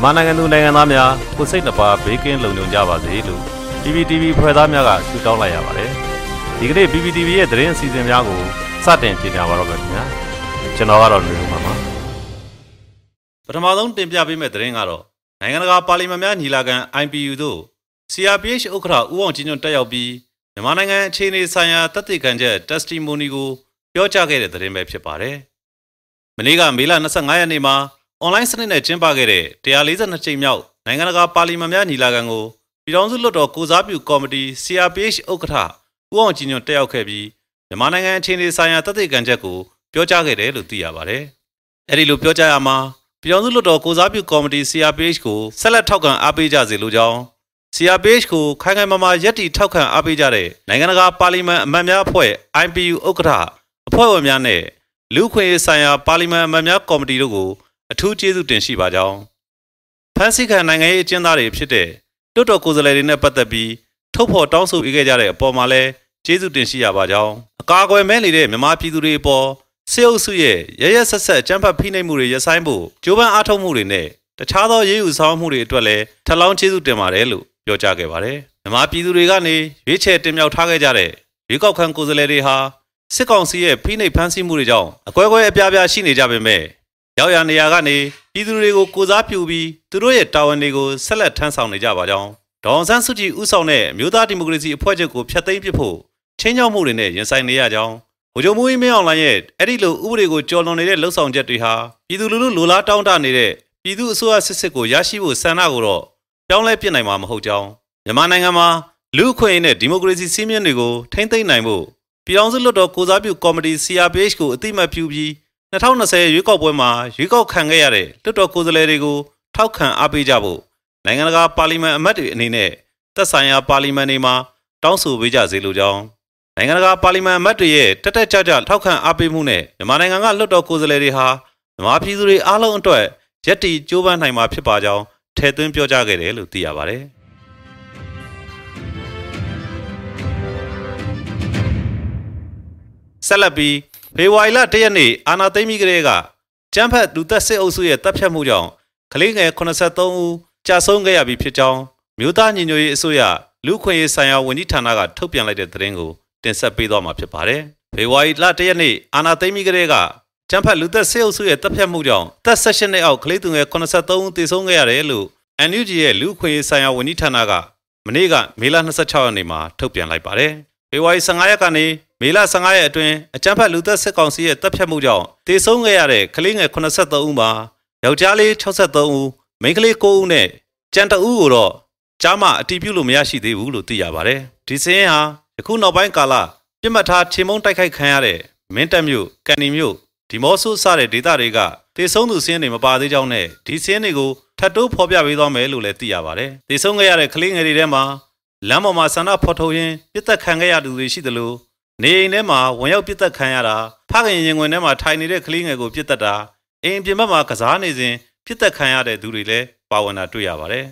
မြန်မာနိုင်ငံသူနိုင်ငံသားများကိုစိတ်နှပါဘေးကင်းလုံခြုံကြပါစေလို့ PPTV ဖွဲ့သားများကဆုတောင်းလိုက်ရပါတယ်ဒီကနေ့ PPTV ရဲ့သတင်းအစီအစဉ်များကိုစတင်ကြေညာပါတော့မယ်ခင်ဗျာကျွန်တော်ကတော့နေဦးမှာပါပထမဆုံးတင်ပြပေးမယ့်သတင်းကတော့နိုင်ငံတကာပါလီမန်များညီလာခံ IPU သို့ CRPH ဥက္ကဋ္ဌဦးအောင်ကျင်းညွန့်တက်ရောက်ပြီး မြန်မာနိုင်ငံအခြေအနေဆိုင်ရာတပ်သိခံချက် testimony ကိုပြောကြားခဲ့တဲ့သတင်းပဲဖြစ်ပါတယ်မနေ့ကမေလ25ရက်နေ့မှာအွန်လိုင်းစနစ်နဲ့ကျင်းပခဲ့တဲ့142ကြိမ်မြောက်နိုင်ငံတကာပါလီမန်များညီလာခံကိုပြည်ထောင်စုလွှတ်တော်ကိုစားပြုကော်မတီ CRPH ဥက္ကဋ္ဌဦးအောင်ကြည်ညွန့်တက်ရောက်ခဲ့ပြီးမြန်မာနိုင်ငံအခြေအနေဆိုင်ရာတသက်ခံချက်ကိုပြောကြားခဲ့တယ်လို့သိရပါတယ်။အဲဒီလိုပြောကြားရမှာပြည်ထောင်စုလွှတ်တော်ကိုစားပြုကော်မတီ CRPH ကိုဆက်လက်ထောက်ခံအားပေးကြစေလိုကြောင်း CRPH ကိုခိုင်ခိုင်မာမာယက်တီထောက်ခံအားပေးကြတဲ့နိုင်ငံတကာပါလီမန်အမတ်များအဖွဲ့ IPU ဥက္ကဋ္ဌအဖွဲ့ဝင်များနဲ့လူ့ခွင့်ရေးဆိုင်ရာပါလီမန်အမတ်များကော်မတီတို့ကိုအထူးကျေးဇူးတင်ရှိပါကြောင်းဖန်ဆီးခံနိုင်ငံရေးအကျဉ်းသားတွေဖြစ်တဲ့တွတ်တော်ကိုယ်စားလှယ်တွေနဲ့ပတ်သက်ပြီးထုတ်ဖော်တောင်းဆိုပေးခဲ့ကြတဲ့အပေါ်မှာလည်းကျေးဇူးတင်ရှိရပါကြောင်းအကာအကွယ်မဲ့နေတဲ့မြန်မာပြည်သူတွေအပေါ်စေအုပ်စုရဲ့ရရဆက်ဆက်ကြမ်းဖက်ဖိနှိပ်မှုတွေရဆိုင်ဖို့ကြိုးပမ်းအားထုတ်မှုတွေနဲ့တခြားသောရေးယူဆောင်မှုတွေအတွက်လည်းထပ်လောင်းကျေးဇူးတင်ပါတယ်လို့ ပြောကြားခဲ့ပါတယ်မြန်မာပြည်သူတွေကနေရွေးချယ်တင်မြှောက်ထားခဲ့ကြတဲ့ရွေးကောက်ခံကိုယ်စားလှယ်တွေဟာစစ်ကောင်စီရဲ့ဖိနှိပ်ဖမ်းဆီးမှုတွေကြောင့်အကွဲကွဲအပြားပြားရှိနေကြပေမဲ့ရောက်ရနေရာကနေပြည်သူတွေကိုကိုစားပြုပြီးသူတို့ရဲ့တာဝန်တွေကိုဆက်လက်ထမ်းဆောင်နေကြပါကြောင်းဒေါအောင်ဆန်းစုကြည်ဦးဆောင်တဲ့မြို့သားဒီမိုကရေစီအဖွဲ့ချုပ်ကိုဖျက်သိမ်းပစ်ဖို့ချင်းချောက်မှုတွေနဲ့ရင်ဆိုင်နေရကြောင်းဗိုလ်ချုပ်မူကြီးမင်းအောင်လှိုင်ရဲ့အဲ့ဒီလိုဥပဒေကိုကျော်လွန်နေတဲ့လှုပ်ဆောင်ချက်တွေဟာပြည်သူလူထုလိုလားတောင်းတနေတဲ့ပြည်သူအစိုးရစစ်စစ်ကိုရရှိဖို့ဆန္ဒကိုတော့ ပြောင်းလဲပြစ်နိုင်မှာမဟုတ်ကြောင်းမြန်မာနိုင်ငံမှာလူ့အခွင့်အရေးနဲ့ဒီမိုကရေစီစည်းမျဉ်းတွေကိုထိမ့်သိမ်းနိုင်ဖို့ပြည်ထောင်စုလွှတ်တော်ကိုစားပြုကော်မတီ CRPH ကိုအတိမတ်ပြုပြီး2020ရွေးကောက်ပွဲမှာရွေးကောက်ခံခဲ့ရတဲ့လွှတ်တော်ကိုယ်စားလှယ်တွေကိုထောက်ခံအားပေးကြဖို့နိုင်ငံတကာပါလီမန်အမတ်တွေအနေနဲ့သက်ဆိုင်ရာပါလီမန်တွေမှာတောင်းဆိုပေးကြစေလိုကြောင်းနိုင်ငံတကာပါလီမန်အမတ်တွေရဲ့တက်တက်ကြွကြွထောက်ခံအားပေးမှုနဲ့မြန်မာနိုင်ငံကလွှတ်တော်ကိုယ်စားလှယ်တွေဟာမြန်မာပြည်သူတွေအားလုံးအတွက်ယက်တီကြိုးပမ်းနိုင်မှာဖြစ်ပါကြောင်း ထည့်သွင်းပြောကြားခဲ့တယ်လို့သိရပါတယ်ဆက်လက်ပြီးဖေဖော်ဝါရီလ၁ရက်နေ့အာနာသိမ့်မိကလေးကကျန်းဖက်လူသက်စစ်အုပ်စုရဲ့တပ်ဖြတ်မှုကြောင့်ကလေးငယ်83ဦးကြာဆုံးခဲ့ရပြီဖြစ်ကြောင်းမြို့သားညီညွတ်ရေးအစိုးရလူခွင့်ရေးဆိုင်ရာဝန်ကြီးဌာနကထုတ်ပြန်လိုက်တဲ့သတင်းကိုတင်ဆက်ပေးသွားမှာဖြစ်ပါတယ်။ဖေဖော်ဝါရီလ၁ရက်နေ့အာနာသိမ့်မိကလေးက ကျန်းဖက်လူသက်စစ်အုပ်စုရဲ့တပ်ဖြတ်မှုကြောင့်သက်16နှစ်အောက်ကလေးသူငယ်83ဦးသေဆုံးခဲ့ရတယ်လို့ NUG ရဲ့လူခွင့်ရေးဆိုင်ရာဝန်ကြီးဌာနကမနေ့ကမေလ26ရက်နေ့မှာထုတ်ပြန်လိုက်ပါတယ်။ဖေဖော်ဝါရီ15ရက်ကနေမေလ15ရက်အတွင်းအကြမ်းဖက်လူသက်စစ်ကောင်စီရဲ့တပ်ဖြတ်မှုကြောင့်တေဆုံးခဲ့ရတဲ့ကလေးငယ်83ဦးမှာယောက်ျားလေး63ဦးမိန်းကလေး9ဦးနဲ့ကြံတဦးကိုတော့ကြားမအတီးပြုလို့မရရှိသေးဘူးလို့သိရပါတယ်ဒီစင်းဟာယခုနောက်ပိုင်းကာလပြစ်မှတ်ထားချေမုံတိုက်ခိုက်ခံရတဲ့မင်းတပ်မြို့ကန်နီမြို့ ဒီမော့ဆုစတဲ့ဒေသတွေကတေဆုံးသူစင်းတွေမပါသေးကြောင်းနဲ့ဒီစင်းတွေကိုထပ်တိုးဖော်ပြပေးသွားမယ်လို့လည်းသိရပါတယ်တေဆုံးခဲ့ရတဲ့ကလေးငယ်တွေထဲမှာလမ်းပေါ်မှာဆန္ဒဖော်ထုတ်ရင်းပြစ်သက်ခံခဲ့ရသူတွေရှိသလိုနေအိမ်ထဲမှာဝင်ရောက်ပြစ်တက်ခံရတာဖခင်ရင်ခွင်ထဲမှာထိုင်နေတဲ့ကလေးငယ်ကိုပြစ်တက်တာအိမ်ပြင်ဘက်မှာကစားနေစဉ်ပြစ်တက်ခံရတဲ့သူတွေလည်းပါဝင်တာတွေ့ရပါတယ်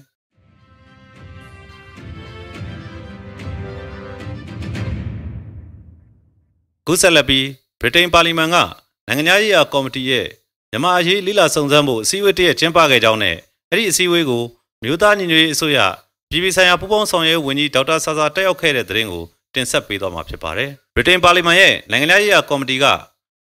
ကုဆက်လက်ပြီးဗြိတိန်ပါလီမန်က နိုင်ငံရေးရာကော်မတီရဲ့မြန်မာအရေးလိလာစုံစမ်းဖို့အစည်းအဝေးတရက်ကျင်းပခဲ့ကြောင်းနဲ့အဲ့ဒီအစည်းအဝေးကိုမြို့သားညီညွတ်ရေးအစိုးရပြည်ပဆိုင်ရာပူးပေါင်းဆောင်ရွက်ဝန်ကြီးဒေါက်တာဆာဆာတက်ရောက်ခဲ့တဲ့တဲ့ရင်ကိုတင်ဆက်ပေးသွားမှာဖြစ်ပါတယ်။ဗြိတိန်ပါလီမန်ရဲ့နိုင်ငံရေးရာကော်မတီက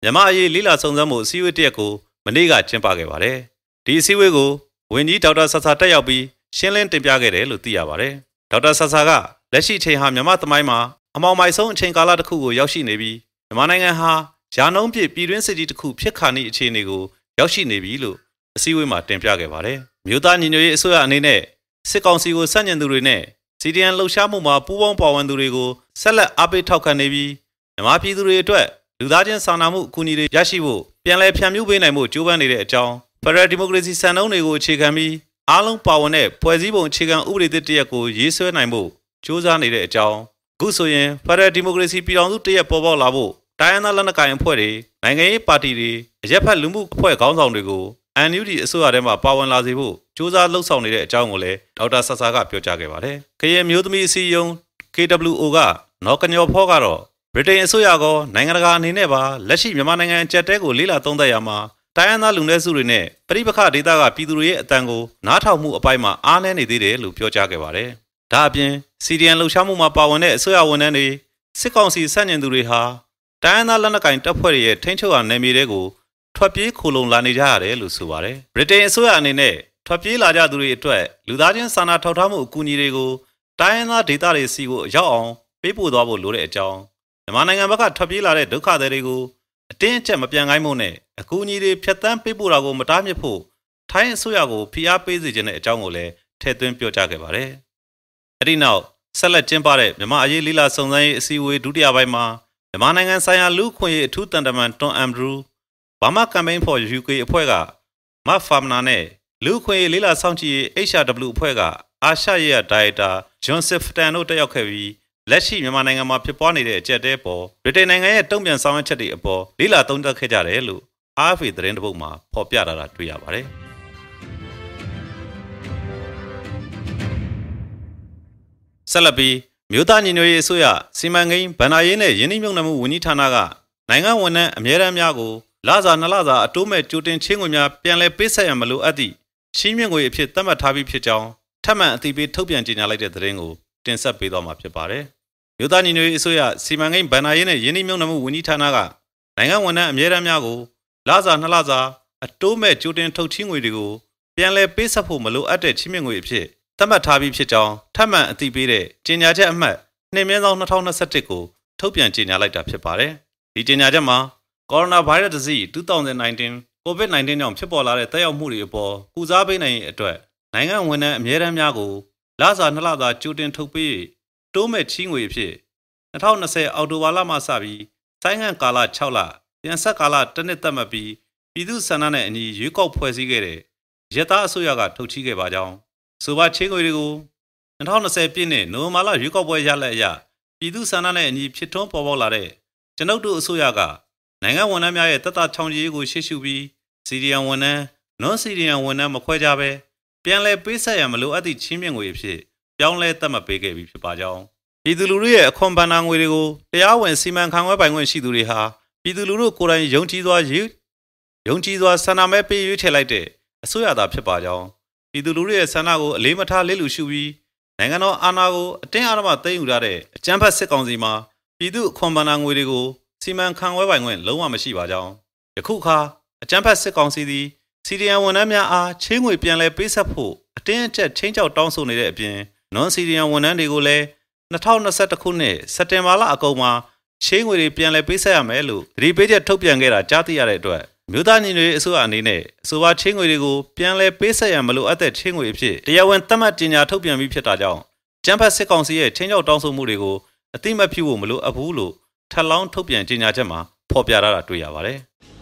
မြန်မာအရေးလိလာစုံစမ်းမှုအစည်းအဝေးတစ်ရက်ကိုမနေ့ကကျင်းပခဲ့ပါတယ်။ဒီအစည်းအဝေးကိုဝန်ကြီးဒေါက်တာဆာဆာတက်ရောက်ပြီးရှင်းလင်းတင်ပြခဲ့တယ်လို့သိရပါတယ်။ဒေါက်တာဆာဆာကလက်ရှိချိန်ဟာမြန်မာသမိုင်းမှာအမောင်မိုက်ဆုံးအချိန်ကာလတစ်ခုကိုရောက်ရှိနေပြီးမြန်မာနိုင်ငံဟာ ယာနှုံးပြည့်ပြည်တွင်းစစ်ကြီးတစ်ခုဖြစ်ခါနေအခြေအနေကိုရောက်ရှိနေပြီလို့အစည်းအဝေးမှာတင်ပြခဲ့ပါတယ်။မြို့သားညီညွတ်ရေးအစိုးရအနေနဲ့စစ်ကောင်စီကိုစန့်ကျင်သူတွေနဲ့စီဒီအန်လှုပ်ရှားမှုမှာပူးပေါင်းပါဝင်သူတွေကိုဆက်လက်အားပေးထောက်ခံနေပြီးမြန်မာပြည်သူတွေအတွက်လူသားချင်းစာနာမှုအကူအညီတွေရရှိဖို့ပြန်လည်ဖြန့်ဖြူးပေးနိုင်ဖို့ကြိုးပမ်းနေတဲ့အကြောင်းဖရယ်ဒီမိုကရေစီစံနှုန်းတွေကိုအခြေခံပြီးအားလုံးပါဝင်တဲ့ဖွဲ့စည်းပုံအခြေခံဥပဒေသစ်တရက်ကိုရေးဆွဲနိုင်ဖို့ကြိုးစားနေတဲ့အကြောင်းအခုဆိုရင်ဖရယ်ဒီမိုကရေစီပြည်ထောင်စုတရက်ပေါ်ပေါက်လာဖို့ တိုင်းရင်းသားလက်နက်ကိုင်အဖွဲ့တွေနိုင်ငံရေးပါတီတွေအရက်ဖက်လူမှုအဖွဲ့ခေါင်းဆောင်တွေကို NUD အစိုးရထဲမှာပါဝင်လာစေဖို့စ조사လှုပ်ဆောင်နေတဲ့အကြောင်းကိုလည်းဒေါက်တာဆဆာကပြောကြားခဲ့ပါတယ်။ခရဲမျိုးသမီးအစည်းအရုံး KWO ကနော်ကညော်ဖောကတော့ဗြိတိန်အစိုးရကနိုင်ငံတကာအနေနဲ့ပါလက်ရှိမြန်မာနိုင်ငံအကြက်တဲကိုလေးလာသုံးသပ်ရမှာတိုင်းရင်းသားလူနည်းစုတွေနဲ့ပြည်ပခဒေသကပြည်သူတွေရဲ့အတန်ကိုနားထောင်မှုအပိုင်းမှာအားနည်းနေသေးတယ်လို့ပြောကြားခဲ့ပါတယ်။ဒါအပြင်စီဒီအန်လှုပ်ရှားမှုမှာပါဝင်တဲ့အစိုးရဝန်ထမ်းတွေစစ်ကောင်စီဆန့်ကျင်သူတွေဟာ တိုင်းရင်းသားလက်နက်ကိုင်တပ်ဖွဲ့တွေရဲ့ထိန်းချုပ်ရာနယ်မြေတွေကိုထွက်ပြေးခိုလုံလာနေကြရတယ်လို့ဆိုပါတယ်။ဗြိတိန်အစိုးရအနေနဲ့ထွက်ပြေးလာကြသူတွေအတွက်လူသားချင်းစာနာထောက်ထားမှုအကူအညီတွေကိုတိုင်းရင်းသားဒေသတွေစီကိုရောက်အောင်ပေးပို့သွားဖို့လိုတဲ့အကြောင်းမြန်မာနိုင်ငံဘက်ကထွက်ပြေးလာတဲ့ဒုက္ခသည်တွေကိုအတင်းအကျပ်မပြန်ခိုင်းဖို့နဲ့အကူအညီတွေဖြတ်တန်းပေးပို့တာကိုမတားမြစ်ဖို့ထိုင်းအစိုးရကိုဖိအားပေးစေချင်တဲ့အကြောင်းကိုလည်းထည့်သွင်းပြောကြားခဲ့ပါတယ်။အဲဒီနောက်ဆက်လက်ကျင်းပတဲ့မြန်မာအရေးလေးလာစုံစမ်းရေးအစည်းအဝေးဒုတိယပိုင်းမှာ မြန်မာနိုင်ငံဆိုင်ရာလူ့ခွင့်ရေးအထူးတန်တမန်တွန်အမ်ဘရူးဘာမာကမ်ပိန်း for UK အဖွဲ့ကမတ်ဖာမနာနဲ့လူ့ခွင့်ရေးလေးလာစောင့်ကြည့်ရေး HRW အဖွဲ့ကအာရှရဲ့ဒါရိုက်တာဂျွန်စစ်ဖတန်တို့တက်ရောက်ခဲ့ပြီးလက်ရှိမြန်မာနိုင်ငံမှာဖြစ်ပွားနေတဲ့အကြက်တဲပေါ်ဗြိတိန်နိုင်ငံရဲ့တုံ့ပြန်ဆောင်ရွက်ချက်တွေအပေါ်လေးလာသုံးသပ်ခဲ့ကြတယ်လို့ RFA သတင်းတပုတ်မှာဖော်ပြထားတာတွေ့ရပါတယ်။ဆက်လက်ပြီး မြို့သားညီညွတ်ရေးအစိုးရစီမံကိန်းဗန္နာရေးနဲ့ယင်းနှိမ့်မြုံနှမှုဝန်ကြီးဌာနကနိုင်ငံဝန်ထမ်းအမြဲတမ်းများကိုလစာနှစ်လစာအတိုးမဲ့ကြိုတင်ချင်းငွေများပြန်လည်ပေးဆက်ရမလို့အပ်သည့်ရှင်းမြင့်ငွေအဖြစ်သတ်မှတ်ထားပြီးဖြစ်ကြောင်းထပ်မံအသိပေးထုတ်ပြန်ကြေညာလိုက်တဲ့သတင်းကိုတင်ဆက်ပေးသွားမှာဖြစ်ပါတယ်။မြို့သားညီညွတ်ရေးအစိုးရစီမံကိန်းဗန္နာရေးနဲ့ယင်းနှိမ့်မြုံနှမှုဝန်ကြီးဌာနကနိုင်ငံဝန်ထမ်းအမြဲတမ်းများကိုလစာနှစ်လစာအတိုးမဲ့ကြိုတင်ထုတ်ချင်းငွေတွေကိုပြန်လည်ပေးဆက်ဖို့မလိုအပ်တဲ့ချင်းမြင့်ငွေအဖြစ် သတ်မှတ်ထားပြီးဖြစ်ကြောင်းထပ်မံအသိပေးတဲ့ကြေညာချက်အမှတ်2မြင်းဆောင်2021ကိုထုတ်ပြန်ကြေညာလိုက်တာဖြစ်ပါတယ်။ဒီကြေညာချက်မှာ Coronavirus Disease 2019 COVID-19 ကြောင့်ဖြစ်ပေါ်လာတဲ့တက်ရောက်မှုတွေအပေါ်ကုစားပေးနိုင်ရေးအတွက်နိုင်ငံဝန်ထမ်းအမြဲတမ်းများကိုလစာနှစ်လသာကြိုတင်ထုတ်ပေးတိုးမဲ့ချီးငွေအဖြစ်2020အောက်တိုဘာလမှစပြီးဆိုင်းငံကာလ6လပြန်ဆက်ကာလတစ်နှစ်သတ်မှတ်ပြီးပြည်သူ့ဆန္ဒနဲ့အညီရွေးကောက်ဖွဲ့စည်းခဲ့တဲ့ရတအစိုးရကထုတ်ချီးခဲ့ပါကြောင်း ဆိုပါချေးငွေတွေကို2020ပြည့်နှစ်နိုဝင်ဘာလရွေးကောက်ပွဲရလဒ်အရပြည်သူ့ဆန္ဒနဲ့အညီဖြစ်ထွန်းပေါ်ပေါက်လာတဲ့ကျွန်ုပ်တို့အစိုးရကနိုင်ငံဝန်ထမ်းများရဲ့တက်တာချောင်ကြီးကိုရှေ့ရှုပြီးစီဒီယန်ဝန်ထမ်းနွန်စီဒီယန်ဝန်ထမ်းမခွဲကြဘဲပြန်လည်ပေးဆက်ရန်မလိုအပ်သည့်ချင်းမြင့်ငွေအဖြစ်ပြောင်းလဲသတ်မှတ်ပေးခဲ့ပြီးဖြစ်ပါကြောင်းပြည်သူလူထုရဲ့အခွန်ဘဏ္ဍာငွေတွေကိုတရားဝင်စီမံခန့်ခွဲပိုင်ခွင့်ရှိသူတွေဟာပြည်သူလူထုကိုယ်တိုင်ယုံကြည်စွာယူယုံကြည်စွာဆန္ဒမဲပေးရွေးချယ်လိုက်တဲ့အစိုးရသာဖြစ်ပါကြောင်း ပြည်သူလူထုရဲ့ဆန္ဒကိုအလေးမထားလေးလူရှုပြီးနိုင်ငံတော်အာဏာကိုအတင်းအဓမ္မသိမ်းယူထားတဲ့အကြမ်းဖက်စစ်ကောင်စီမှာပြည်သူအခွန်ဘဏ္ဍာငွေတွေကိုစီမံခန့်ခွဲပိုင်ခွင့်လုံးဝမရှိပါကြောင်းယခုအခါအကြမ်းဖက်စစ်ကောင်စီသည်စီဒီအန်ဝန်ထမ်းများအားချင်းငွေပြန်လည်ပေးဆက်ဖို့အတင်းအကျပ်ချင်းချောက်တောင်းဆိုနေတဲ့အပြင်နွန်စီဒီအန်ဝန်ထမ်းတွေကိုလည်း2021ခုနှစ်စက်တင်ဘာလအကုန်မှာချင်းငွေတွေပြန်လည်ပေးဆက်ရမယ်လို့သတိပေးချက်ထုတ်ပြန်ခဲ့တာကြားသိရတဲ့အတွက် မြို့သားညီညွတ်ရေးအစိုးရအနေနဲ့အဆိုပါချင်းငွေတွေကိုပြန်လည်ပေးဆက်ရန်မလိုအပ်တဲ့ချင်းငွေအဖြစ်တရားဝင်သတ်မှတ်ကြေညာထုတ်ပြန်ပြီးဖြစ်တာကြောင့်ကျန်းဖတ်စစ်ကောင်စီရဲ့ချင်းချောက်တောင်းဆိုမှုတွေကိုအတိမပြုဖို့မလိုအပ်ဘူးလို့ထပ်လောင်းထုတ်ပြန်ကြေညာချက်မှာဖော်ပြထားတာတွေ့ရပါတယ်။